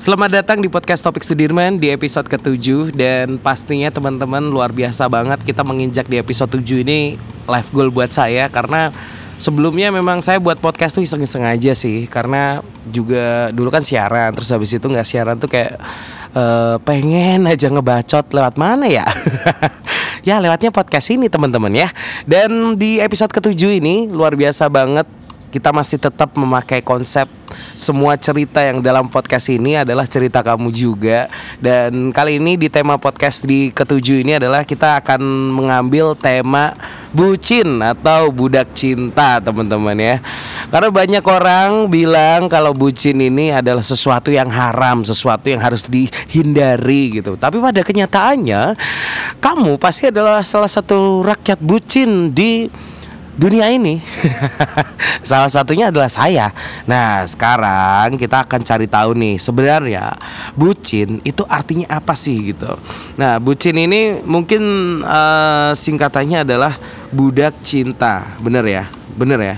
Selamat datang di podcast Topik Sudirman di episode ke-7 Dan pastinya teman-teman luar biasa banget kita menginjak di episode 7 ini live goal buat saya. Karena sebelumnya memang saya buat podcast tuh iseng-iseng aja sih. Karena juga dulu kan siaran Terus habis itu nggak siaran tuh kayak uh, pengen aja ngebacot lewat mana ya? Ya lewatnya podcast ini teman-teman ya. Dan di episode ke-7 ini luar biasa banget kita masih tetap memakai konsep semua cerita yang dalam podcast ini adalah cerita kamu juga. Dan kali ini di tema podcast di ketujuh ini adalah kita akan mengambil tema bucin atau budak cinta teman-teman ya. Karena banyak orang bilang kalau bucin ini adalah sesuatu yang haram sesuatu yang harus dihindari gitu. Tapi pada kenyataannya kamu pasti adalah salah satu rakyat bucin di dunia ini. Salah satunya adalah saya. Nah, sekarang kita akan cari tahu nih sebenarnya bucin itu artinya apa sih gitu. Nah, bucin ini mungkin uh, singkatannya adalah budak cinta. Bener ya? Bener ya?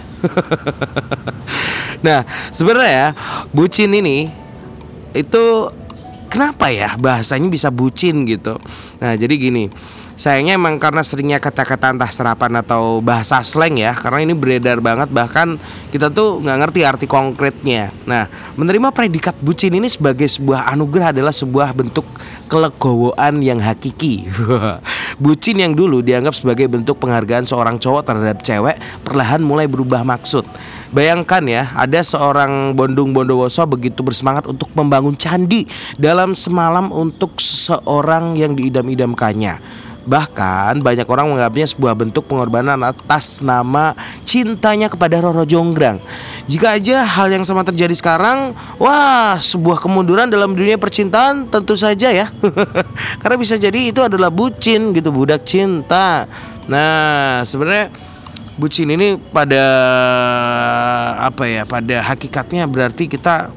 nah, sebenarnya bucin ini itu kenapa ya bahasanya bisa bucin gitu. Nah, jadi gini sayangnya emang karena seringnya kata-kata entah serapan atau bahasa slang ya karena ini beredar banget bahkan kita tuh nggak ngerti arti konkretnya. Nah menerima predikat bucin ini sebagai sebuah anugerah adalah sebuah bentuk kelegowoan yang hakiki. Bucin yang dulu dianggap sebagai bentuk penghargaan seorang cowok terhadap cewek perlahan mulai berubah maksud. Bayangkan ya, ada seorang Bondung Bondowoso begitu bersemangat untuk membangun candi dalam semalam untuk seseorang yang diidam-idamkannya. Bahkan banyak orang menganggapnya sebuah bentuk pengorbanan atas nama cintanya kepada Roro Jonggrang. Jika aja hal yang sama terjadi sekarang, wah sebuah kemunduran dalam dunia percintaan tentu saja ya. Karena bisa jadi itu adalah bucin gitu, budak cinta. Nah, sebenarnya bucin ini pada apa ya? Pada hakikatnya berarti kita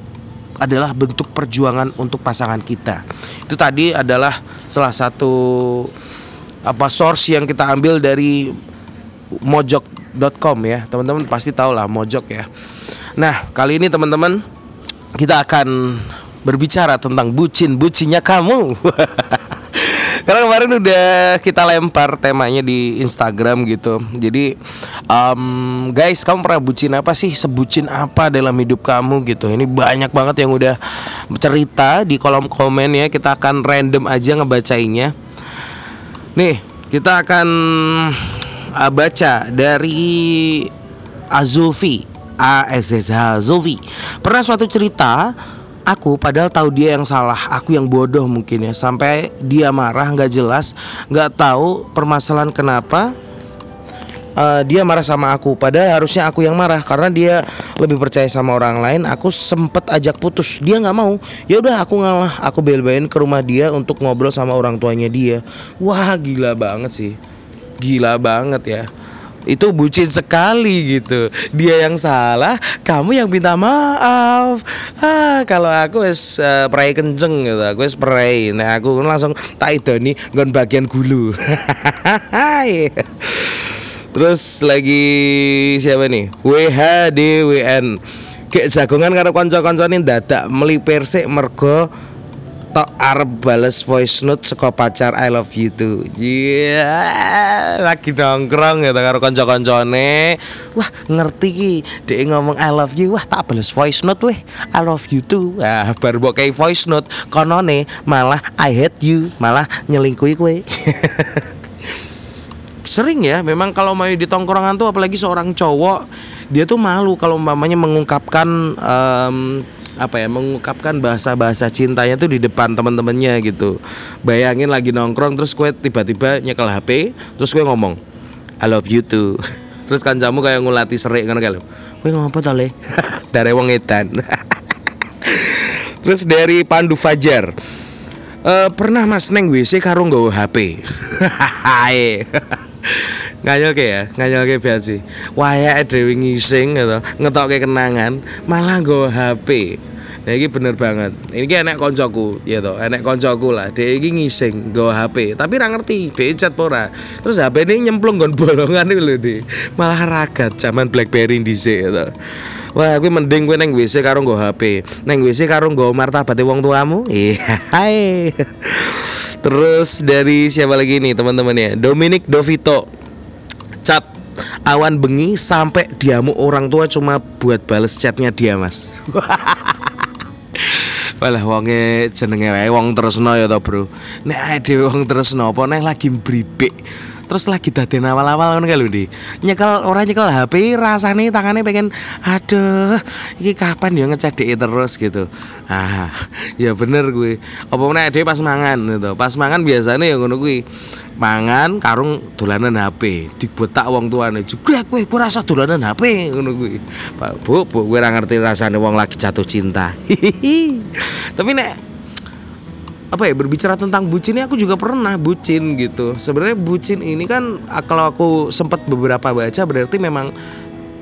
adalah bentuk perjuangan untuk pasangan kita. Itu tadi adalah salah satu apa source yang kita ambil dari mojok.com ya. Teman-teman pasti tahu lah mojok ya. Nah kali ini teman-teman kita akan berbicara tentang bucin bucinnya kamu. Karena kemarin udah kita lempar temanya di Instagram gitu. Jadi um, guys kamu pernah bucin apa sih? Sebucin apa dalam hidup kamu gitu? Ini banyak banget yang udah cerita di kolom komen ya. Kita akan random aja ngebacainnya Nih, kita akan uh, baca dari Azulfi A S S H Zulfi. Pernah suatu cerita aku padahal tahu dia yang salah, aku yang bodoh mungkin ya. Sampai dia marah nggak jelas, nggak tahu permasalahan kenapa uh, dia marah sama aku. Padahal harusnya aku yang marah karena dia lebih percaya sama orang lain. Aku sempet ajak putus. Dia nggak mau. Ya udah aku ngalah. Aku bel-belain ke rumah dia untuk ngobrol sama orang tuanya dia. Wah gila banget sih. Gila banget ya. Itu bucin sekali gitu. Dia yang salah kamu yang minta maaf. Ah kalau aku es uh, pray kenceng gitu. Aku es pray nah aku langsung tak idoni bagian gulu Terus lagi siapa nih? WHDWN. Kayak jagongan karo kanca-kancane dadak melipir sik mergo tok arep bales voice note saka pacar I love you too. Yeah, lagi nongkrong ya karo kanca-kancane. Wah, ngerti ki. Dek ngomong I love you, wah tak bales voice note weh. I love you too. Wah, baru mbok voice note konone malah I hate you, malah nyelingkuhi kowe. sering ya memang kalau mau di tongkrongan tuh apalagi seorang cowok dia tuh malu kalau umpamanya mengungkapkan um, apa ya mengungkapkan bahasa-bahasa cintanya tuh di depan teman-temannya gitu. Bayangin lagi nongkrong terus kue tiba-tiba nyekel HP terus kue ngomong I love you too. Terus kan kamu kayak ngulati serik kan kalau kue ngomong apa tale dari wong edan. Terus dari Pandu Fajar uh, pernah mas neng WC karo nggak HP nganyel ke ya nganyel ke sih waya dewi ngising gitu ngetok ke kenangan malah gue HP Nah ini bener banget. Ini kayak enek koncoku, ya toh, enek koncoku lah. Dia ini ngising gue HP, tapi ra ngerti, dia chat pora. Terus HP ini nyemplung gon bolongan itu loh di. Malah ragat zaman BlackBerry di ya toh. Wah, gue mending gue neng WC karo nggo HP. Neng WC karo nggo martabate wong tuamu. Iya. Hai. Terus dari siapa lagi nih teman-teman ya? Dominic Dovito. Chat awan bengi sampai diamu orang tua cuma buat bales chatnya dia mas Walah wonge jenenge wae wong tresno ya to, Bro. Nek dhewe wong tresno apa nek lagi bribik terus lagi daden awal-awal ngono lho di nyekel orang nyekel HP rasane tangannya pengen aduh ini kapan ya ngecek terus? gitu. Ah ya bener gue apa mana dia pas mangan gitu. Pas mangan biasanya ya ngono gue mangan karung dolanan HP dibotak wong tuane. Juga gue gue rasa dolanan HP ngono gue Bu Bu gue ngerti rasanya wong lagi jatuh cinta. Tapi nek apa ya berbicara tentang bucin ini aku juga pernah bucin gitu. Sebenarnya bucin ini kan kalau aku sempat beberapa baca berarti memang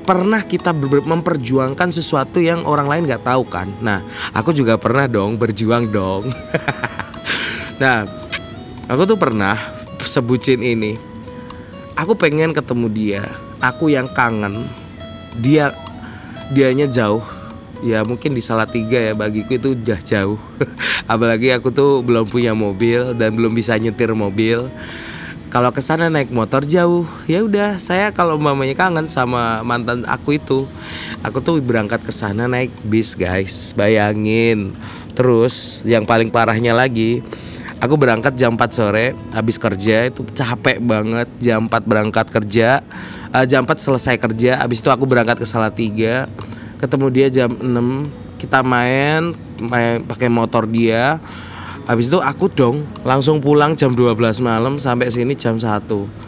pernah kita memperjuangkan sesuatu yang orang lain nggak tahu kan. Nah aku juga pernah dong berjuang dong. Nah aku tuh pernah sebucin ini. Aku pengen ketemu dia. Aku yang kangen. Dia dianya jauh ya mungkin di salah tiga ya bagiku itu udah jauh. Apalagi aku tuh belum punya mobil dan belum bisa nyetir mobil. Kalau ke sana naik motor jauh. Ya udah saya kalau mamanya kangen sama mantan aku itu aku tuh berangkat ke sana naik bis guys. Bayangin. Terus yang paling parahnya lagi aku berangkat jam 4 sore habis kerja itu capek banget. Jam 4 berangkat kerja uh, jam 4 selesai kerja habis itu aku berangkat ke Salatiga ketemu dia jam 6 kita main main pakai motor dia. Habis itu aku dong langsung pulang jam 12 malam sampai sini jam 1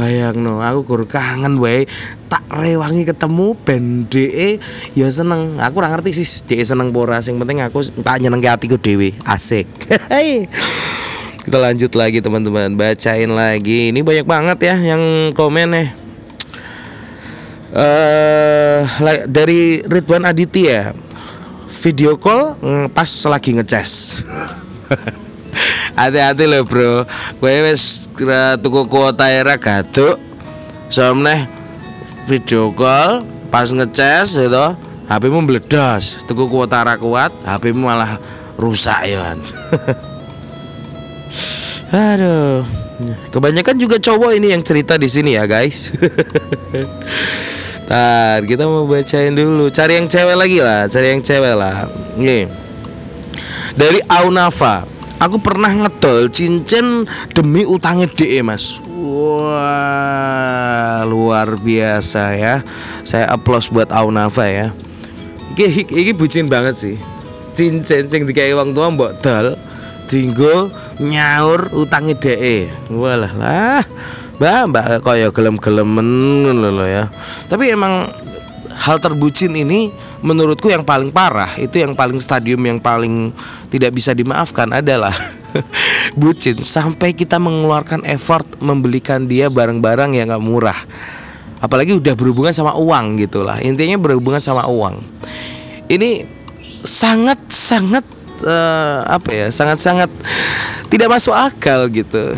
bayang no aku kur kangen wae tak rewangi ketemu ben DE ya seneng. Aku ora ngerti sih DE seneng pora sing penting aku tak nyeneng hatiku dewe asik. Kita lanjut lagi teman-teman. Bacain lagi. Ini banyak banget ya yang komen nih uh, dari Ridwan Aditya video call mm, pas lagi ngeces. Hati-hati loh bro. Gue wes tuku kuota era gaduk soalnya video call pas ngeces itu HP mu meledos tuku kuota ra kuat HP mu malah rusak ya aduh kebanyakan juga cowok ini yang cerita di sini ya guys. Ntar kita mau bacain dulu. Cari yang cewek lagi lah Cari yang cewek lah. Nih Dari Aunafa. Aku pernah ngedol cincin demi utangnya DE mas. Wah luar biasa ya. Saya applause buat Aunafa ya. Iki, iki bucin banget sih. Cincin yang dikai uang tua mbok dol Dinggo nyaur utangnya DE Walah lah. Mbak mbak kaya gelem-gelemen loh ya. Tapi emang hal terbucin ini menurutku yang paling parah. Itu yang paling stadium yang paling tidak bisa dimaafkan adalah bucin. Sampai kita mengeluarkan effort membelikan dia barang-barang yang gak murah. Apalagi udah berhubungan sama uang gitulah. Intinya berhubungan sama uang. Ini sangat sangat uh, apa ya sangat sangat tidak masuk akal gitu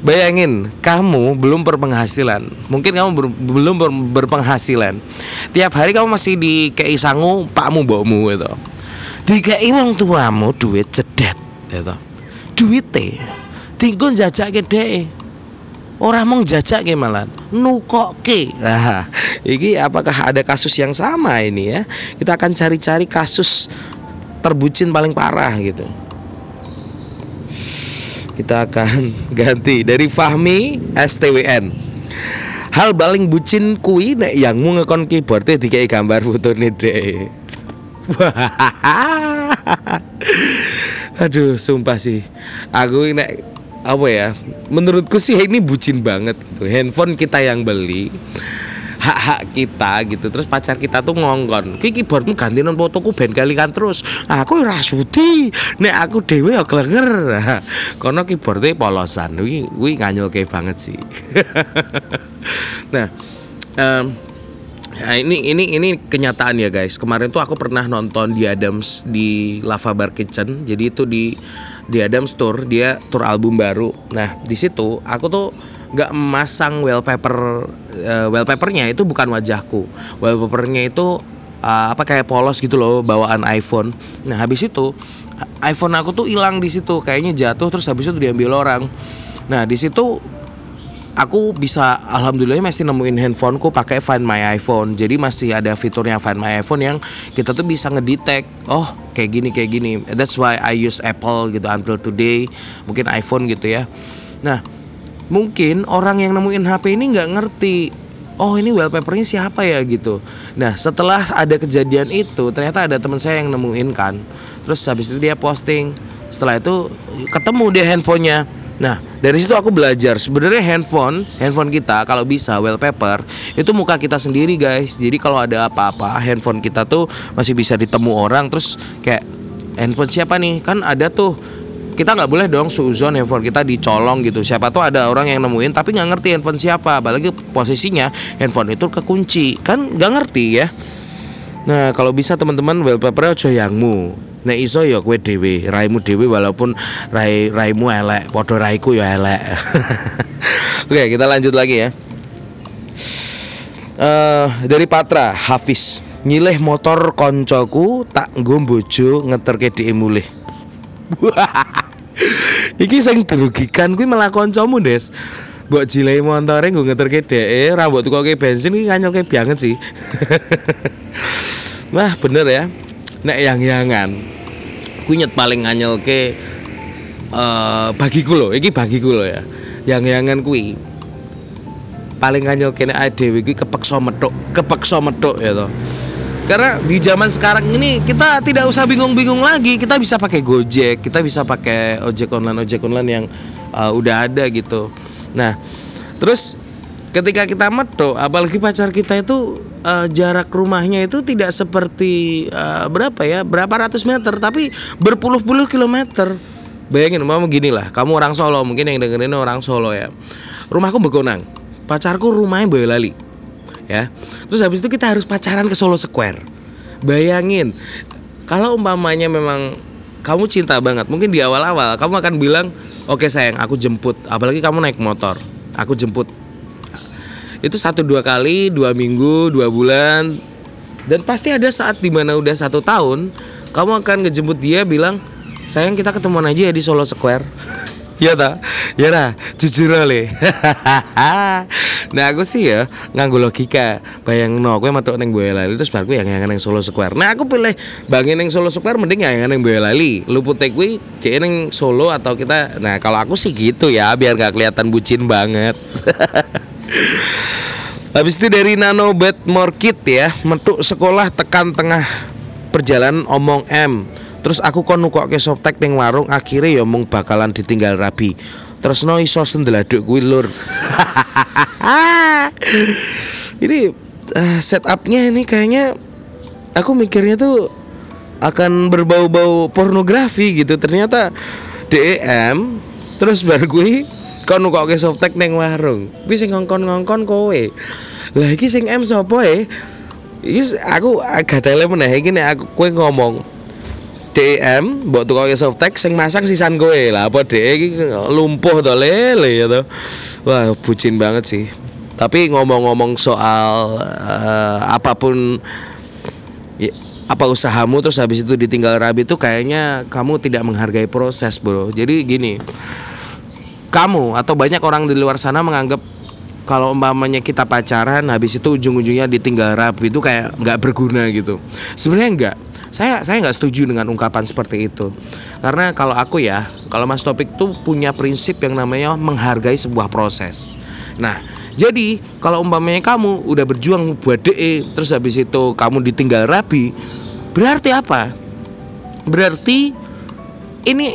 Bayangin, kamu belum berpenghasilan. Mungkin kamu ber, belum ber, berpenghasilan. Tiap hari kamu masih di kei sangu pakmu bokmu itu. Dikei wong tuamu duit cedet itu. Duite tinggal jajak gede. Orang mau jajak malah nukoke. Nah, ini apakah ada kasus yang sama ini ya? Kita akan cari-cari kasus terbucin paling parah gitu. Kita akan ganti dari Fahmi STWN hal paling bucin kui nek yang mau ngekon keyboardnya dikai gambar foto nih deh aduh sumpah sih. Aku ini apa ya menurutku sih ini bucin banget gitu. Handphone kita yang beli hak-hak kita gitu terus pacar kita tuh ngongkon ki keyboardmu ganti non fotoku ben kalikan terus nah, aku rasuti nek aku dewe ya klenger kono keyboardnya polosan wi wi nganyel kayak banget sih nah um, Nah, ini ini ini kenyataan ya guys. Kemarin tuh aku pernah nonton di Adams di Lava Bar Kitchen. Jadi itu di di Adams Tour dia tour album baru. Nah di situ aku tuh nggak memasang wallpaper uh, wallpapernya itu bukan wajahku wallpapernya itu uh, apa kayak polos gitu loh bawaan iPhone. Nah habis itu iPhone aku tuh hilang di situ kayaknya jatuh terus habis itu diambil orang. Nah di situ aku bisa alhamdulillah masih nemuin handphoneku pakai Find My iPhone. Jadi masih ada fiturnya Find My iPhone yang kita tuh bisa ngedetect oh kayak gini kayak gini. That's why I use Apple gitu until today. Mungkin iPhone gitu ya. Nah, mungkin orang yang nemuin HP ini nggak ngerti oh ini wallpapernya siapa ya gitu. Nah setelah ada kejadian itu ternyata ada teman saya yang nemuin kan. Terus habis itu dia posting. Setelah itu ketemu dia handphonenya Nah, dari situ aku belajar sebenarnya handphone, handphone kita kalau bisa wallpaper itu muka kita sendiri, guys. Jadi kalau ada apa-apa, handphone kita tuh masih bisa ditemu orang terus kayak handphone siapa nih? Kan ada tuh kita nggak boleh dong suzon handphone kita dicolong gitu siapa tuh ada orang yang nemuin tapi nggak ngerti handphone siapa apalagi posisinya handphone itu kekunci kan nggak ngerti ya nah kalau bisa teman-teman wallpaper aja yangmu Nek iso ya kue dewi, raimu dewi walaupun rai raimu elek, podo raiku ya elek. Oke, kita lanjut lagi ya. Uh, dari Patra Hafiz nyileh motor koncoku tak nggo bojo ngeterke dhek mulih. Iki sing dirugikan kuwi malah kancamu, Des. Mbok jilei montore nggo ngeterke dhek, ra mbok tukoke bensin iki nganyelke banget sih. Wah, bener ya nek yang-yangan kunyet paling nganyel ke uh, bagiku loh iki bagiku loh ya yang-yangan kui paling nganyel kene adewe kuwi kepeksa metuk kepeksa metuk ya toh karena di zaman sekarang ini kita tidak usah bingung-bingung lagi. Kita bisa pakai Gojek kita bisa pakai ojek online ojek online yang uh, udah ada gitu. Nah terus ketika kita metok apalagi pacar kita itu uh, jarak rumahnya itu tidak seperti uh, berapa ya berapa ratus meter tapi berpuluh-puluh kilometer. Bayangin mau gini lah kamu orang Solo mungkin yang dengerin orang Solo ya. Rumahku Begonang pacarku rumahnya Boyolali ya. Terus habis itu kita harus pacaran ke Solo Square. Bayangin kalau umpamanya memang kamu cinta banget mungkin di awal-awal kamu akan bilang oke okay, sayang aku jemput. Apalagi kamu naik motor aku jemput. Itu satu dua kali dua minggu dua bulan. Dan pasti ada saat di mana udah satu tahun kamu akan ngejemput dia bilang sayang kita ketemuan aja ya di Solo Square Iya ta? Ya lah, jujur le. nah aku sih ya nganggo logika. Bayang no, gue matuk neng Boyolali terus baru yang yang neng Solo Square. Nah aku pilih bangin neng Solo Square mending yang neng Boyolali. Luput gue kayak neng Solo atau kita. Nah kalau aku sih gitu ya, biar gak kelihatan bucin banget. Habis itu dari Nano Bed Morkit ya, metuk sekolah tekan tengah perjalanan omong M. Terus aku kon ke softtek ning warung akhirnya ya mung bakalan ditinggal rabi. Terus no iso sendeladuk kuwi lur. ini uh, setupnya ini kayaknya aku mikirnya tuh akan berbau-bau pornografi gitu. Ternyata DEM terus baru gue kon kok ke softtek neng warung kuwi sing ngongkon-ngongkon kowe lah iki sing M sapa e aku gadele meneh iki nek aku kowe ngomong DM mbok tukoke softtek sing masang sisan kowe. Lah apa iki lumpuh to lele ya to? Wah bucin banget sih. Tapi ngomong-ngomong soal uh, apa pun ya, apa usahamu terus habis itu ditinggal rabi itu kayaknya kamu tidak menghargai proses bro. Jadi gini kamu atau banyak orang di luar sana menganggap kalau umpamanya kita pacaran habis itu ujung-ujungnya ditinggal rapi itu kayak nggak berguna gitu. Sebenarnya enggak saya saya nggak setuju dengan ungkapan seperti itu. Karena kalau aku ya kalau Mas Topik tuh punya prinsip yang namanya menghargai sebuah proses. Nah jadi kalau umpamanya kamu udah berjuang buat DE terus habis itu kamu ditinggal rapi berarti apa? Berarti ini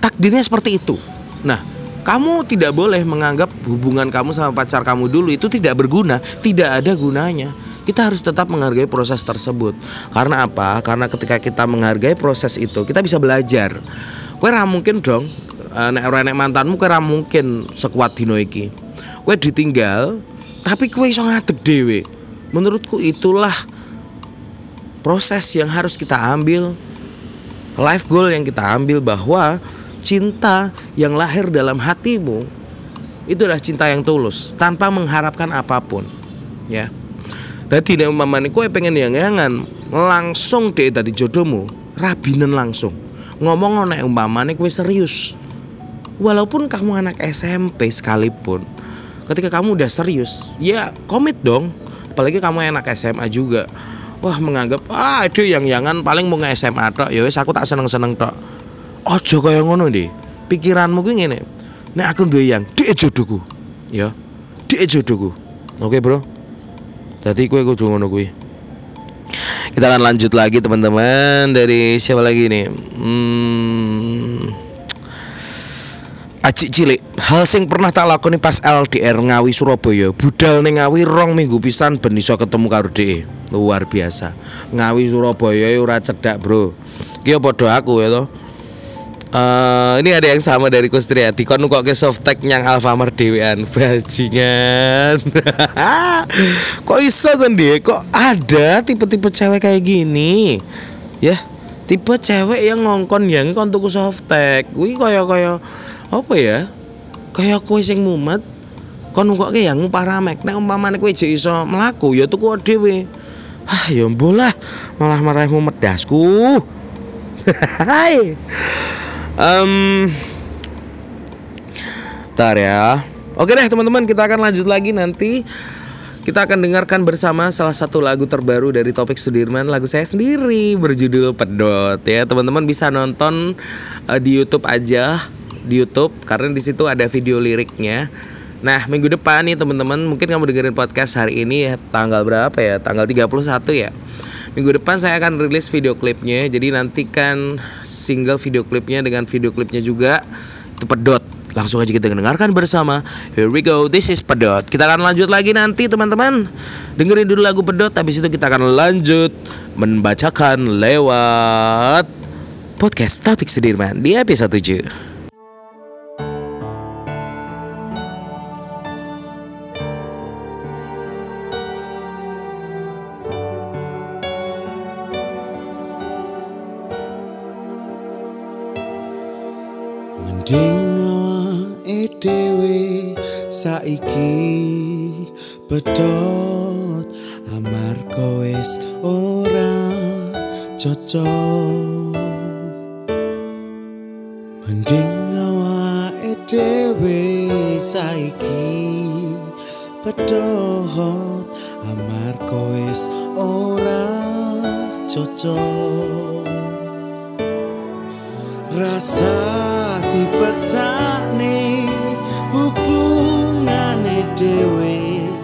takdirnya seperti itu. Nah, kamu tidak boleh menganggap hubungan kamu sama pacar kamu dulu itu tidak berguna, tidak ada gunanya. Kita harus tetap menghargai proses tersebut. Karena apa? Karena ketika kita menghargai proses itu, kita bisa belajar. Kowe mungkin dong eh, nek ora nek mantanmu kowe mungkin sekuat dino iki. Kowe ditinggal, tapi kowe iso ngadeg dhewe. Menurutku itulah proses yang harus kita ambil. Life goal yang kita ambil bahwa cinta yang lahir dalam hatimu itu adalah cinta yang tulus tanpa mengharapkan apa pun ya Dadi nek umpamane kowe pengen yang-yangan, langsung deh tadi jodohmu, rabinen langsung. Ngomong nek umpamane kowe serius. Walaupun kamu anak SMP sekalipun, ketika kamu udah serius, ya komit dong. Apalagi kamu anak SMA juga. Wah menganggap ah itu yang yangan paling mau nge SMA tok. Ya aku tak seneng seneng tok. Ojo kaya ngono deh. Pikiranmu gue ngene. Nek aku duwe yang, dia jodohku. Ya. Dia jodohku. Oke, Bro. Jadi kue kudu ngono. Kita akan lanjut lagi teman-teman. Dari siapa lagi nih? Hmm, Aci cilik. Hal sing pernah tak lakoni pas LDR Ngawi Surabaya. Budal ning Ngawi rong minggu pisan ben iso ketemu karo DE Luar biasa. Ngawi Surabaya ora cedak bro. Ki padha aku ya toh Uh, ini ada yang sama dari Kustriati Kon kok ke softtek nyang Alfamart dewean Bajingan. Kok iso kan dia Kok ada tipe-tipe cewek kayak gini? Ya Tipe cewek yang ngongkon yang kon tuku softtek Wih kaya kaya Apa ya? Kaya kue sing mumet. Kon kok ke yang paramek Nek umpamane kue jek iso melaku Ya tuku dhewe. Ah ya bolah Malah marahmu medasku Hai um, Ntar ya. Oke deh teman-teman kita akan lanjut lagi nanti. Kita akan dengarkan bersama salah satu lagu terbaru dari Topik Sudirman Lagu saya sendiri berjudul Pedot. Ya Teman-teman bisa nonton uh, di Youtube aja Di Youtube karena di situ ada video liriknya Nah minggu depan nih teman-teman mungkin kamu dengerin podcast hari ini ya, tanggal berapa ya? Tanggal 31 ya? Minggu depan saya akan rilis video klipnya Jadi nantikan single video klipnya dengan video klipnya juga. Itu pedot. Langsung aja kita dengarkan bersama. Here we go, this is pedot. Kita akan lanjut lagi nanti teman-teman. Dengerin dulu lagu pedot Habis itu kita akan lanjut Membacakan lewat Podcast Topik Sudirman Di episode 7 saiki pedot amarga wis ora cocok. Mending awake dhewe saiki pedot amarga wis ora cocok. Rasa dipaksa nih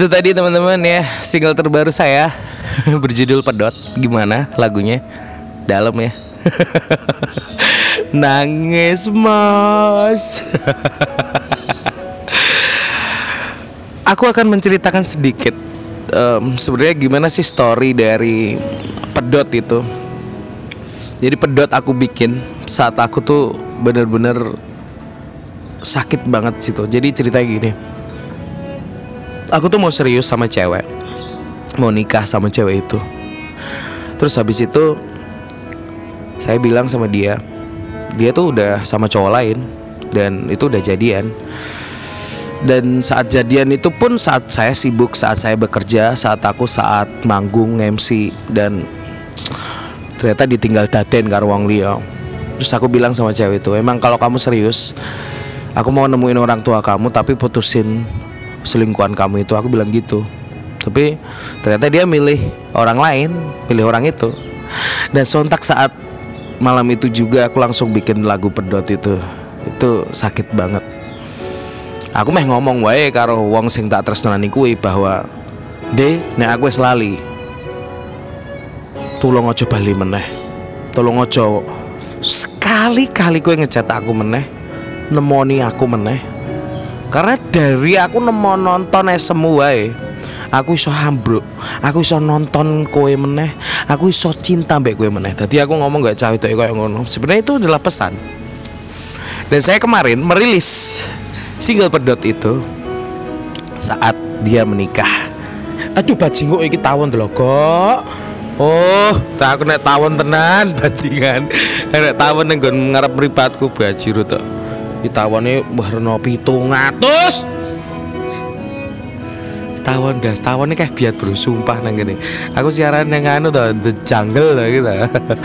Itu tadi teman-teman ya single terbaru saya berjudul Pedot. Gimana lagunya? Dalam ya. Nangis mas. Aku akan menceritakan sedikit em, sebenarnya gimana sih story dari Pedot itu. Jadi pedot aku bikin saat aku tuh bener-bener sakit banget situ. Jadi ceritanya gini aku tuh mau serius sama cewek. Mau nikah sama cewek itu. Terus habis itu saya bilang sama dia dia tuh udah sama cowok lain dan itu udah jadian. Dan saat jadian itu pun saat saya sibuk saat saya bekerja saat aku saat manggung MC dan ternyata ditinggal daden karo wong liya. Terus aku bilang sama cewek itu emang kalau kamu serius aku mau nemuin orang tua kamu tapi putusin selingkuhan kamu itu aku bilang gitu. Tapi ternyata dia milih orang lain milih orang itu. Dan sontak saat malam itu juga aku langsung bikin lagu pedot itu. Itu sakit banget. Aku meh ngomong wae karo wong sing tak tresnani kuwi bahwa de nek aku wis lali tolong aja bali meneh. Tolong aja sekali-kali kowe ngechat aku meneh nemoni aku meneh karena dari aku nemu nonton semua aku iso hambruk aku iso nonton kowe meneh aku iso cinta mbek kowe meneh. Tadi aku ngomong gak cawe itu kayak ngono. Sebenarnya itu adalah pesan. Dan saya kemarin merilis single pedot itu saat dia menikah. Aduh bajingo iki tawon lho kok. Oh, tak aku nek tawon tenan bajingan. Nek tawon ning nggon ngarep mripatku bajiru tok. Iki tawone warna 700. Tawon das, tawonnya kayak biat bro, sumpah nang gini. Aku siaran yang anu tuh, the jungle tuh gitu.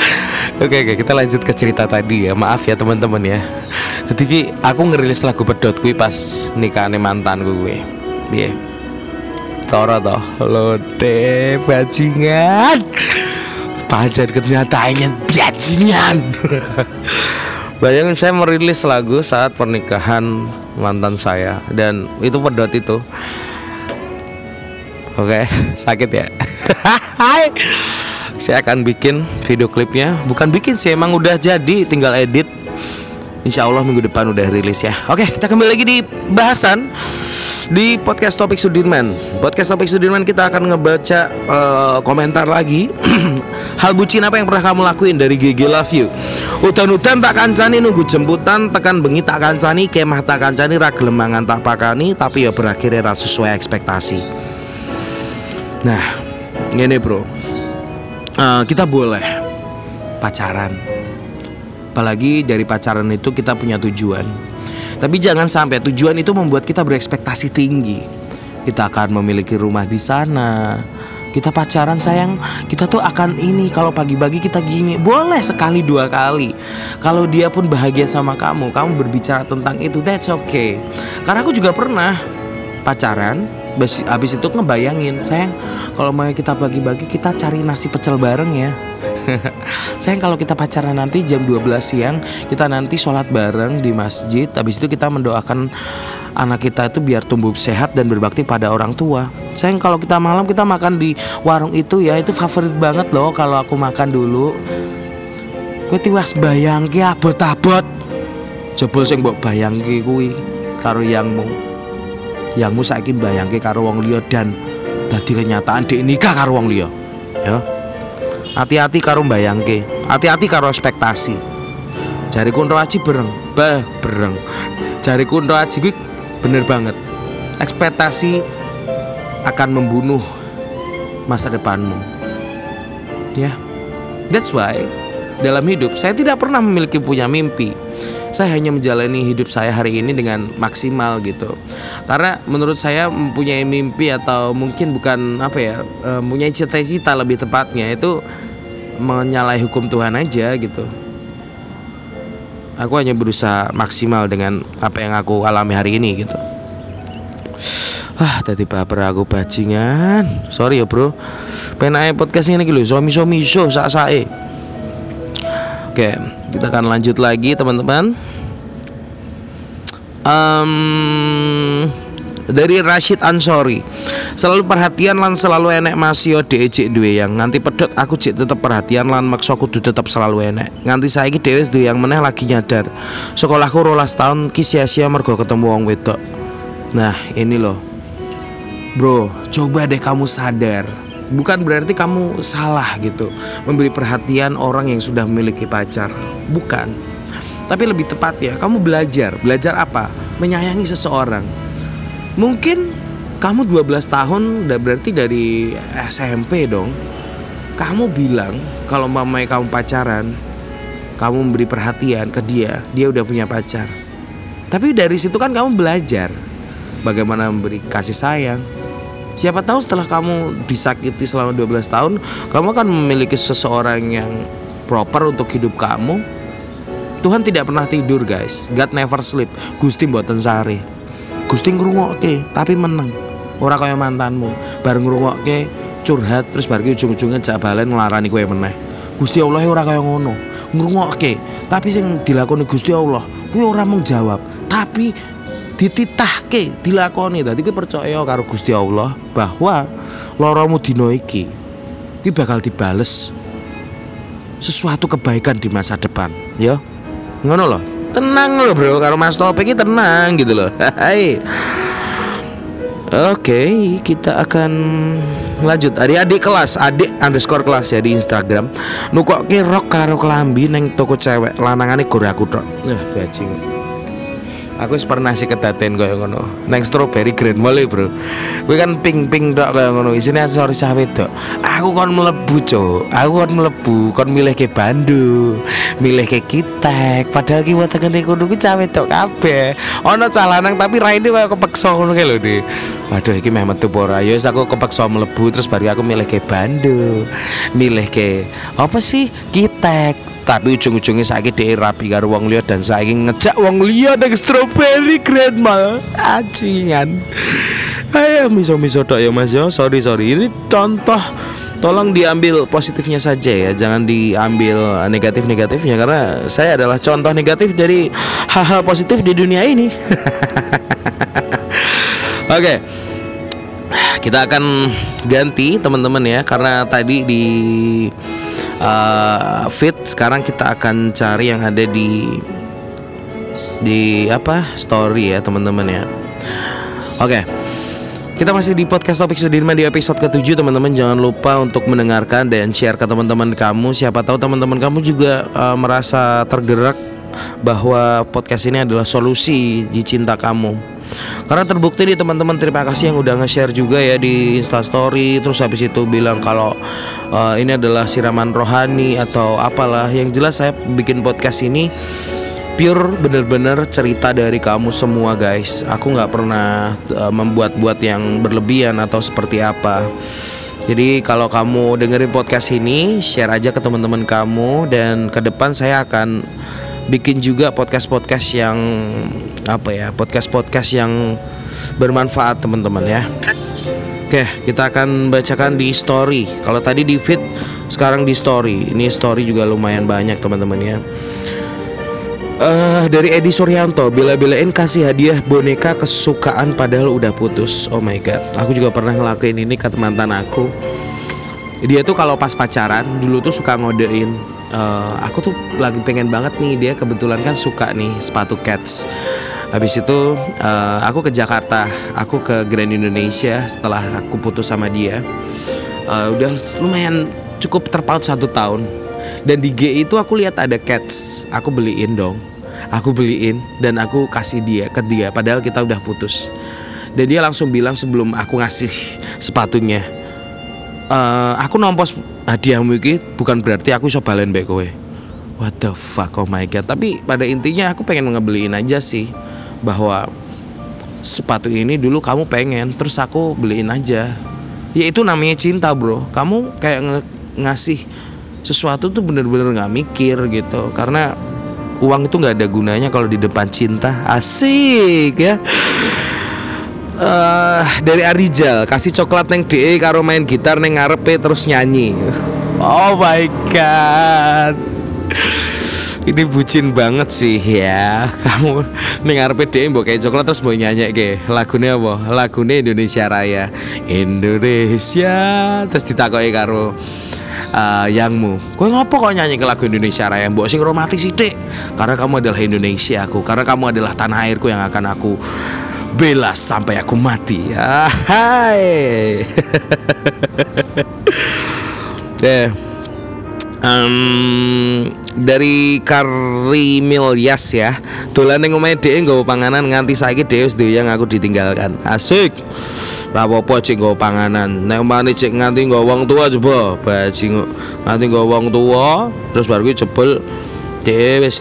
oke oke, kita lanjut ke cerita tadi ya. Maaf ya teman-teman ya. Jadi aku ngerilis lagu pedot kuwi pas nikahannya mantanku gue. Iya. Coro toh, lode bajingan. Pacar kenyataannya bajingan. Bayangin saya merilis lagu saat pernikahan mantan saya dan itu pedot itu. Oke, sakit ya. Hai. saya akan bikin video klipnya. Bukan bikin sih, emang udah jadi, tinggal edit. Insya Allah minggu depan udah rilis ya. Oke, kita kembali lagi di bahasan di podcast topik Sudirman. Podcast topik Sudirman kita akan ngebaca eh, komentar lagi. Hal bucin apa yang pernah kamu lakuin dari GG Love You? Udan-udan tak kancani nunggu jemputan tekan bengi tak kancani kemah tak kancani ragelem mangan tak pakani tapi ya berakhirnya ra sesuai ekspektasi. Nah, ini bro, Eh, kita boleh pacaran. Apalagi dari pacaran itu kita punya tujuan. Tapi jangan sampai tujuan itu membuat kita berekspektasi tinggi. Kita akan memiliki rumah di sana. Kita pacaran sayang, kita tuh akan ini kalau pagi-pagi kita gini. Boleh sekali dua kali. Kalau dia pun bahagia sama kamu, kamu berbicara tentang itu, that's okay. Karena aku juga pernah pacaran, habis itu ngebayangin, sayang, kalau mau kita bagi-bagi kita cari nasi pecel bareng ya. sayang kalau kita pacaran nanti jam 12 siang, kita nanti sholat bareng di masjid, habis itu kita mendoakan anak kita itu biar tumbuh sehat dan berbakti pada orang tua. Sayang kalau kita malam kita makan di warung itu ya itu favorit banget loh kalau aku makan dulu. Kowe tiwas bayangke abot-abot. Jebul sing mbok bayangke kuwi karo yangmu. Yangmu saiki bayangke karo wong liya dan dadi kenyataan dek nikah karo wong liya. Ya. Hati-hati karo bayangke, hati-hati karo ekspektasi. Jari kunto aji bereng, bah bereng. Jari kunto aji kuwi bener banget. Ekspektasi akan membunuh masa depanmu. Ya. That's why dalam hidup saya tidak pernah memiliki punya mimpi. Saya hanya menjalani hidup saya hari ini dengan maksimal gitu. Karena menurut saya mempunyai mimpi atau mungkin bukan apa ya, eh, mempunyai cita-cita lebih tepatnya itu menyalahi hukum Tuhan aja gitu. Aku hanya berusaha maksimal dengan apa yang aku alami hari ini gitu. Ah, tadi baper aku bajingan. Sorry ya, Bro. Penake podcast ini lho, somi-somi show sak-sake. Oke, kita akan lanjut lagi, teman-teman. Em, dari Rashid Ansori. Selalu perhatian lan selalu enek dhewe cek duwe yang nganti pedot aku cek tetep perhatian lan maksa kudu tetep selalu enek. Nganti saiki dhewe duwe yang meneh lagi nyadar. Sekolahku rolas tahun ki sia-sia mergo ketemu wong wedok. Nah ini loh. Bro, coba deh kamu sadar Bukan berarti kamu salah gitu Memberi perhatian orang yang sudah memiliki pacar. Bukan. Tapi lebih tepat ya, kamu belajar. Belajar apa? Menyayangi seseorang. Mungkin kamu 12 tahun berarti dari SMP dong. Kamu bilang kalau mamanya kamu pacaran Kamu memberi perhatian ke dia Dia udah punya pacar. Tapi dari situ kan kamu belajar Bagaimana memberi kasih sayang Siapa tahu setelah kamu disakiti selama 12 tahun, kamu akan memiliki seseorang yang proper untuk hidup kamu. Tuhan tidak pernah tidur, guys. God never sleep. Gusti mboten sare. Gusti ngrungokke, tapi meneng. Ora kaya mantanmu. Bareng ngrungokke curhat terus bar ujung-ujungnya jak balen nglarani kowe meneh. Gusti Allah ora kaya ngono. Ngrungokke, tapi sing dilakoni Gusti Allah kuwi ora mung jawab, tapi dititahke dilakoni dadi kowe percaya karo Gusti Allah bahwa loromu dina iki bakal dibales sesuatu kebaikan di masa depan ya ngono loh tenang loh bro karo Mas Topik iki tenang gitu loh hai Oke, kita akan lanjut. Adik-adik kelas, adik underscore kelas ya di Instagram. Nukokke rok karo kelambi neng toko cewek lanangane gore aku tok. Nah, bajing. Aku pernah sih kedaten kaya ngono. Neng strawberry grand mall e, Bro. Kuwi kan pink-pink tok kaya ngono. Isine aksesoris cah wedok. Aku kon mlebu, Cuk. Aku kon mlebu, kon milih ke Bandu, milih ke Kitek. Padahal ki wetengene kono ku cah wedok kabeh. Ono cah lanang tapi raine kaya kepeksa ngono kae lho, Dik. Waduh iki meh metu ora? Ya aku kepeksa mlebu terus bari aku milih ke Bandu. Milih ke apa sih? Kitek tapi ujung-ujungnya saiki dhek rapi karo wong liya dan saiki ngejak wong liya nang strawberry grand mall acingan. Ayo miso-miso tok ya mas ya. Sorry sorry. Ini contoh tolong diambil positifnya saja ya. Jangan diambil negatif-negatifnya. Karena saya adalah contoh negatif dari hal-hal positif di dunia ini. Oke. Kita akan ganti teman-teman ya. Karena tadi di uh, fit sekarang kita akan cari yang ada di di apa? Story ya teman-teman ya. Oke. Kita masih di podcast topik Sudirman di episode ke-7 teman-teman. Jangan lupa untuk mendengarkan dan share ke teman-teman kamu. Siapa tahu teman-teman kamu juga uh, merasa tergerak bahwa podcast ini adalah solusi di cinta kamu karena terbukti nih teman-teman terima kasih yang udah nge-share juga ya di Instastory terus habis itu bilang kalau uh, ini adalah siraman rohani atau apalah. Yang jelas saya bikin podcast ini pure bener-bener cerita dari kamu semua guys. Aku nggak pernah uh, membuat-buat yang berlebihan atau seperti apa. Jadi kalau kamu dengerin podcast ini, share aja ke teman-teman kamu dan ke depan saya akan bikin juga podcast-podcast yang apa ya, podcast-podcast yang bermanfaat teman-teman ya. Oke, kita akan bacakan di story. Kalau tadi di feed, sekarang di story. Ini story juga lumayan banyak teman-teman ya. Eh dari Edi Suryanto Bila-bilain kasih hadiah boneka kesukaan padahal udah putus Oh my god Aku juga pernah ngelakuin ini ke mantan aku Dia tuh kalau pas pacaran Dulu tuh suka ngodein eh, Aku tuh lagi pengen banget nih Dia kebetulan kan suka nih sepatu cats. Habis itu eh, aku ke Jakarta Aku ke Grand Indonesia Setelah aku putus sama dia. Eh, Udah lumayan cukup terpaut satu tahun. Dan di G itu aku lihat ada cats. Aku beliin dong. Aku beliin dan aku kasih dia ke dia padahal kita udah putus. Dan dia langsung bilang sebelum aku ngasih sepatunya "Eh, aku nompos hadiahmu ini bukan berarti aku iso balen mbek kowe. What the fuck oh my god. Tapi pada intinya aku pengen ngebeliin aja sih bahwa sepatu ini dulu kamu pengen terus aku beliin aja. Ya itu namanya cinta bro. Kamu kayak nge- ngasih sesuatu tuh bener-bener nggak mikir gitu. Karena uang itu nggak ada gunanya kalau di depan cinta. Asik ya eh dari Arijal kasih coklat neng DE karo main gitar neng ngarepe terus nyanyi. Oh my god. Ini bucin banget sih ya. Kamu ning ngarepe DE mbok kayak coklat terus mau nyanyi ke. Lagunya apa? Lagunya Indonesia Raya. Indonesia. Terus ditakoki karo eh, yangmu. Kowe ngopo kok nyanyi ke lagu Indonesia Raya? Mbok sing romantis sithik Karena kamu adalah Indonesia aku. Karena kamu adalah tanah airku yang akan aku bela sampai aku mati. Ah, Hai Deh Em, dari Karimil Yas ya. Dolan ning omahe dhek nggawa panganan nganti saiki dhek wis yang aku ditinggalkan. Asik. Lah apa cek nggawa panganan? Nek umpamane cek nganti nggawa wong tua coba. Bajing nganti nggawa wong tua terus baru kuwi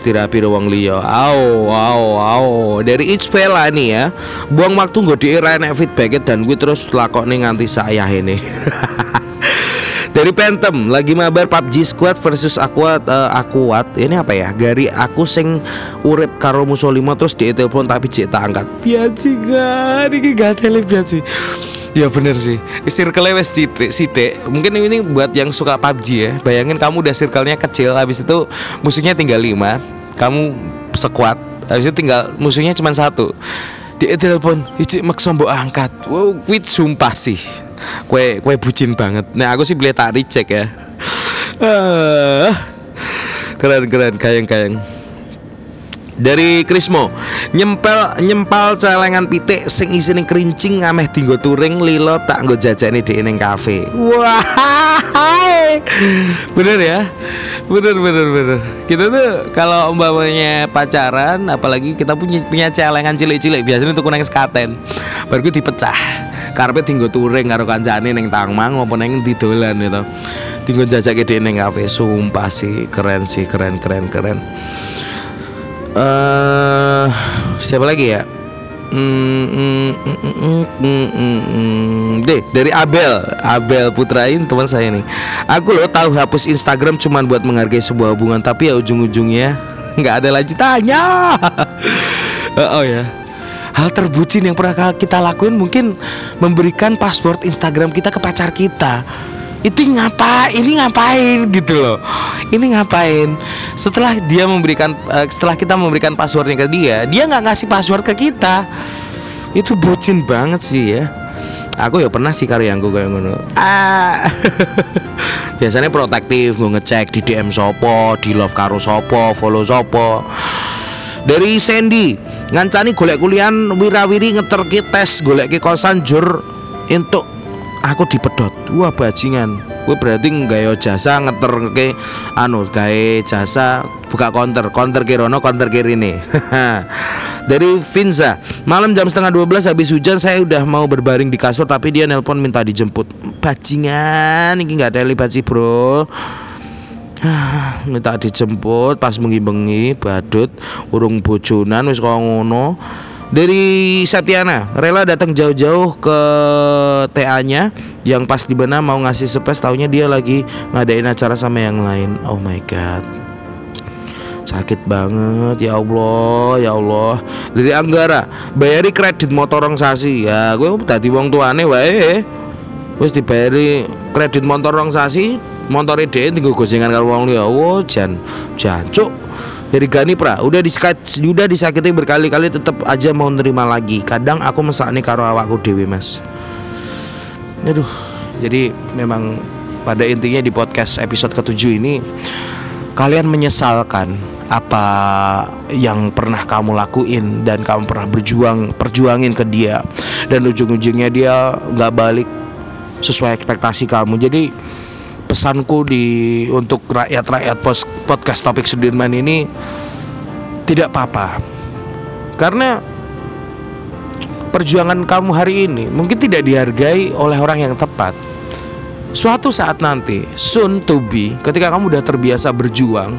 dirapi karo wong liya au au au dari Ichpela nih ya buang waktu nggo dhek ra enek feedback dan gue terus lakokne nganti saya ini Dari Phantom lagi mabar PUBG Squad versus Aquat eh, Aquat. Ini apa ya? Gari aku sing urip karo musuh lima terus dia telepon tapi cek tak angkat. Biaci gak, ini gak ada biaci. Ya bener sih. Circle wes sidik. Mungkin ini buat yang suka PUBG ya. Bayangin kamu udah circle-nya kecil Habis itu musuhnya tinggal lima. Kamu sekuat Habis itu tinggal musuhnya cuma satu. Dia telepon Ijik maksa mbok angkat. Wow quit sumpah sih. Kue kue bucin banget. Nah aku sih beli tak reject ya. Ah, Keren keren. Kayang kayang dari Krismo nyempel nyempal celengan pitik sing isine kerincing ameh dinggo touring lilo tak nggo jajane di ning kafe. Wah bener ya? Bener bener bener. Kita tuh kalau umpamanya pacaran apalagi kita punya punya celengan cilik-cilik biasanya tuh nang sekaten. Baru dipecah. Karpet tinggo touring karo kancane ning Tangmang maupun ning di dolan gitu. Tinggo jajake di ning kafe. Sumpah sih keren sih keren keren keren eh siapa lagi ya? Hmm, hmm, hmm. Deh dari Abel, Abel Putrain teman saya nih. Aku lo tahu hapus Instagram cuman buat menghargai sebuah hubungan, tapi ya ujung-ujungnya nggak ada lanjutannya. oh, oh ya. Hal terbucin yang pernah kita lakuin mungkin memberikan password Instagram kita ke pacar kita itu ngapa ini ngapain? Gitu loh. Ini ngapain? Setelah dia memberikan eh, setelah kita memberikan passwordnya ke dia dia nggak ngasih password ke kita. Itu bucin banget sih ya. Aku ya pernah sih karyaanku kayak ngono. Ah. Biasanya protektif gue ngecek di DM sopo di love karo sopo follow sopo. Dari Sandy ngancani golek kulian wirawiri ngeterki tes golek kosan jur untuk aku dipedot wah bajingan. Gue berarti nggak jasa ngeter ke anu gawe jasa buka counter counter kirono counter kiri nih dari Vinza malam jam setengah 12 habis hujan saya udah mau berbaring di kasur tapi dia nelpon minta dijemput. Bajingan ini nggak ada baci bro. Minta dijemput pas bengi-bengi badut urung bojonan wis ngono Dari Satiana Rela datang jauh-jauh ke TA-nya Yang pas di benar mau ngasih surprise Taunya dia lagi ngadain acara sama yang lain. Oh my god. Sakit banget ya Allah ya Allah. Dari Anggara Bayari kredit motor orang sasi. Ya gue tadi wong tuane wae. Wis dibayari kredit motor orang sasi Motor ide tinggal gocengan karo wong liya. Oh jan Jancuk dari Gani Pra. Udah disakat udah disakiti berkali-kali tetap aja mau nerima lagi. Kadang aku mesakne karo awakku dewi mas. Aduh. Jadi memang pada intinya di podcast episode ketujuh ini kalian menyesalkan apa yang pernah kamu lakuin dan kamu pernah berjuang perjuangin ke dia. Dan ujung-ujungnya dia nggak balik sesuai ekspektasi kamu. Jadi pesanku di untuk rakyat-rakyat podcast topik Sudirman ini tidak apa-apa. Karena perjuangan kamu hari ini mungkin tidak dihargai oleh orang yang tepat. Suatu saat nanti soon to be ketika kamu udah terbiasa berjuang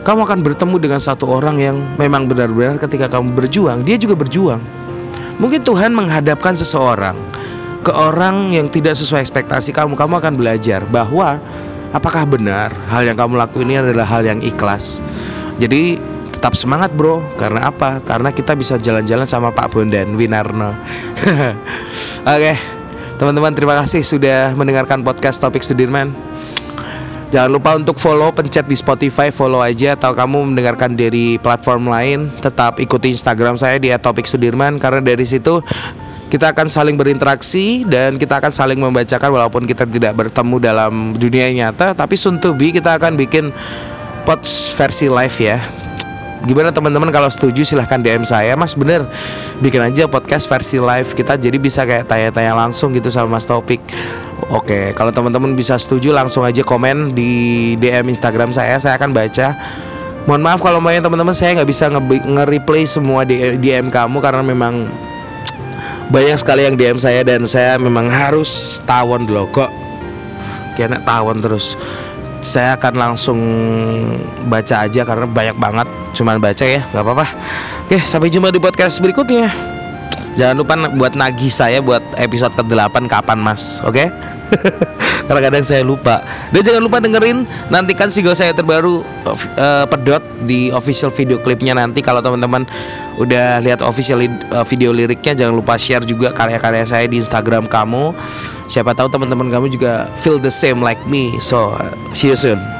kamu akan bertemu dengan satu orang yang memang benar-benar ketika kamu berjuang dia juga berjuang. Mungkin Tuhan menghadapkan seseorang ke orang yang tidak sesuai ekspektasi kamu, kamu akan belajar bahwa apakah benar hal yang kamu lakuin ini adalah hal yang ikhlas. Jadi tetap semangat bro, karena apa? Karena kita bisa jalan-jalan sama Pak Bondan Winarno. Oke, teman-teman terima kasih sudah mendengarkan podcast Topik Sudirman. Jangan lupa untuk follow, pencet di Spotify, follow aja atau kamu mendengarkan dari platform lain, tetap ikuti Instagram saya di @topik Sudirman karena dari situ kita akan saling berinteraksi dan kita akan saling membacakan walaupun kita tidak bertemu dalam dunia nyata. Tapi soon to be kita akan bikin pods versi live ya. Gimana teman-teman kalau setuju silahkan DM saya. Mas bener. Bikin aja podcast versi live Kita jadi bisa kayak tanya-tanya langsung gitu sama Mas Topik Oke kalau teman-teman bisa setuju langsung aja komen di DM Instagram saya. Saya akan baca. Mohon maaf kalau mau teman-teman. Saya nggak bisa nge- nge-replay semua DM kamu Karena memang banyak sekali yang DM saya dan saya memang harus tawon dulu kok. Kayaknya tawon terus. Saya akan langsung baca aja karena banyak banget. Cuman baca ya nggak apa-apa. Oke sampai jumpa di podcast berikutnya. Jangan lupa buat nagih saya buat episode ke-8 kapan mas. Oke? karena kadang saya lupa. Dan jangan lupa dengerin nantikan single saya terbaru eh, pedot di official video klipnya nanti. Kalau teman-teman udah lihat official li- eh, video liriknya jangan lupa share juga karya-karya saya di Instagram kamu. Siapa tahu teman-teman kamu juga feel the same like me. So see you soon